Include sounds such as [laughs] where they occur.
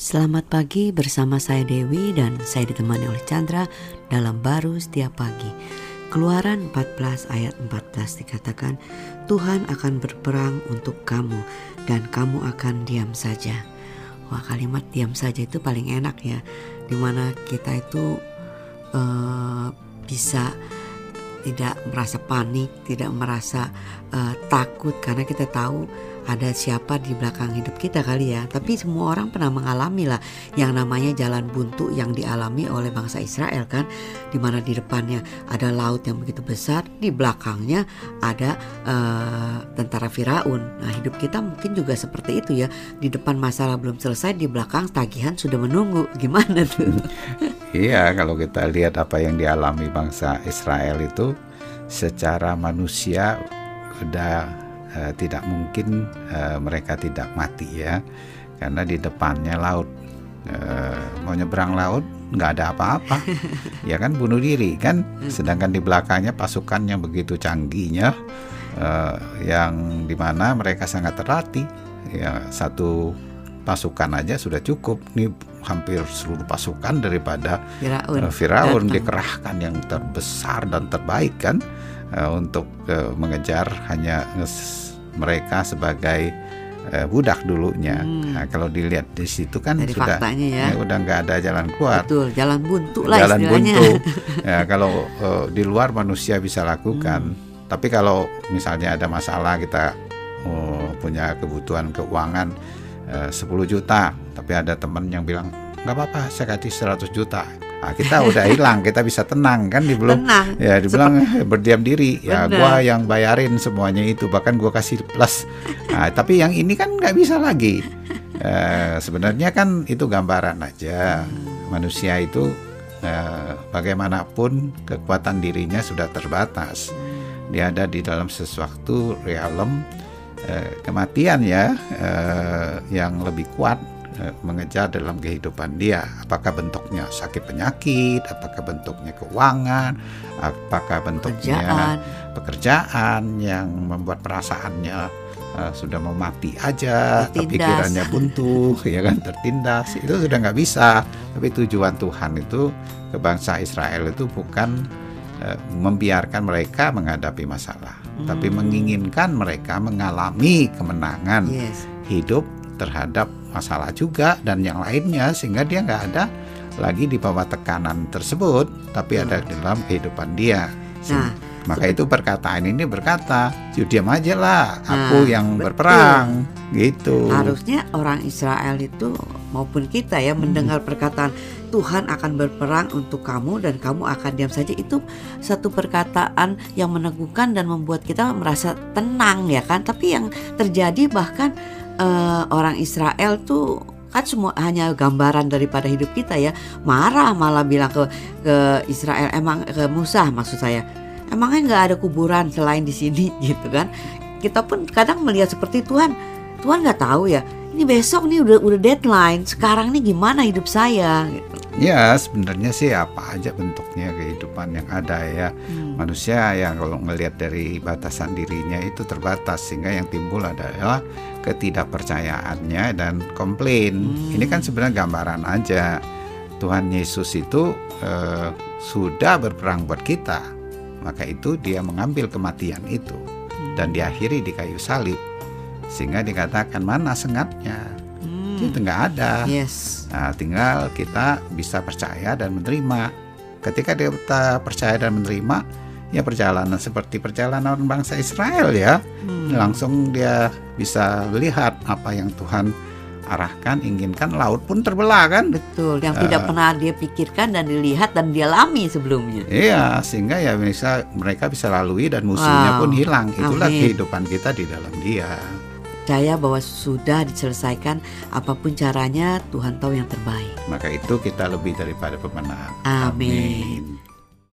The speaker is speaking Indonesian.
Selamat pagi bersama saya Dewi dan saya ditemani oleh Chandra dalam baru setiap pagi. Keluaran 14 ayat 14 dikatakan, Tuhan akan berperang untuk kamu dan kamu akan diam saja. Wah kalimat diam saja itu paling enak ya, di mana kita itu uh, bisa tidak merasa panik, tidak merasa uh, takut karena kita tahu ada siapa di belakang hidup kita kali ya. Tapi semua orang pernah mengalami lah yang namanya jalan buntu yang dialami oleh bangsa Israel kan, di mana di depannya ada laut yang begitu besar, di belakangnya ada uh, tentara Firaun. Nah hidup kita mungkin juga seperti itu ya. Di depan masalah belum selesai, di belakang tagihan sudah menunggu. Gimana tuh? [laughs] Iya, kalau kita lihat apa yang dialami bangsa Israel itu secara manusia udah uh, tidak mungkin uh, mereka tidak mati ya. Karena di depannya laut uh, mau nyebrang laut nggak ada apa-apa. [laughs] Ya kan bunuh diri kan? Sedangkan di belakangnya pasukan yang begitu canggihnya uh, yang di mana mereka sangat terlatih. Ya satu pasukan aja sudah cukup. Nih hampir seluruh pasukan daripada Firaun, uh, Firaun dikerahkan yang terbesar dan terbaik kan uh, untuk uh, mengejar hanya mereka sebagai uh, budak dulunya. Hmm. Nah, kalau dilihat di situ kan Dari sudah ya. ya udah nggak ada jalan keluar. Betul, jalan buntu lah Jalan buntu. [laughs] ya, kalau uh, di luar manusia bisa lakukan. Hmm. Tapi kalau misalnya ada masalah kita uh, punya kebutuhan keuangan uh, 10 juta, tapi ada teman yang bilang nggak apa-apa, saya kasih 100 juta Nah, kita udah hilang, [laughs] kita bisa tenang kan belum ya dibilang Sep berdiam diri. Ya Bener. gua yang bayarin semuanya itu, bahkan gua kasih plus. Nah, tapi yang ini kan nggak bisa lagi. Eh, sebenarnya kan itu gambaran aja. Manusia itu eh, bagaimanapun kekuatan dirinya sudah terbatas. Dia ada di dalam sesuatu realem eh, kematian ya eh, yang lebih kuat Eh, mengejar dalam kehidupan dia. Apakah bentuknya sakit penyakit, apakah bentuknya keuangan, apakah bentuknya pekerjaan, pekerjaan yang membuat perasaannya uh, sudah mau mati aja, tertindas. pikirannya buntu, [laughs] ya kan tertindas. Itu sudah nggak bisa. Tapi tujuan Tuhan itu ke bangsa Israel itu bukan uh, membiarkan mereka menghadapi masalah, hmm. tapi menginginkan mereka mengalami kemenangan yes. hidup terhadap masalah juga dan yang lainnya sehingga dia nggak ada lagi di bawah tekanan tersebut tapi ada di dalam kehidupan dia. Nah, maka itu perkataan ini berkata, diam aja lah, aku nah, yang betul. berperang, gitu. Harusnya orang Israel itu maupun kita ya hmm. mendengar perkataan Tuhan akan berperang untuk kamu dan kamu akan diam saja itu satu perkataan yang meneguhkan dan membuat kita merasa tenang ya kan. Tapi yang terjadi bahkan uh, orang Israel tuh kan semua hanya gambaran daripada hidup kita ya. Marah malah bilang ke ke Israel emang ke Musa maksud saya. Emangnya nggak ada kuburan selain di sini? [laughs] Gitu kan. Kita pun kadang melihat seperti Tuhan. Tuhan nggak tahu ya ini besok nih udah udah deadline sekarang nih gimana hidup saya? Gitu. Ya sebenarnya sih apa aja bentuknya kehidupan yang ada ya hmm. manusia yang kalau melihat dari batasan dirinya itu terbatas sehingga yang timbul adalah ketidakpercayaannya dan komplain. Hmm. Ini kan sebenarnya gambaran aja Tuhan Yesus itu eh, sudah berperang buat kita, maka itu dia mengambil kematian itu hmm. dan diakhiri di kayu salib sehingga dikatakan mana sengatnya itu nggak ada. Yes. Nah, tinggal kita bisa percaya dan menerima. Ketika kita percaya dan menerima, ya perjalanan seperti perjalanan bangsa Israel ya, hmm. langsung dia bisa melihat apa yang Tuhan arahkan, inginkan, laut pun terbelah kan? Betul, yang uh, tidak pernah dia pikirkan dan dilihat dan dia alami sebelumnya. Iya, sehingga ya bisa mereka bisa lalui dan musuhnya wow. pun hilang. Itulah Amin. kehidupan kita di dalam Dia percaya bahwa sudah diselesaikan apa pun caranya Tuhan tahu yang terbaik. Maka itu kita lebih daripada pemenang. Amin. Amin.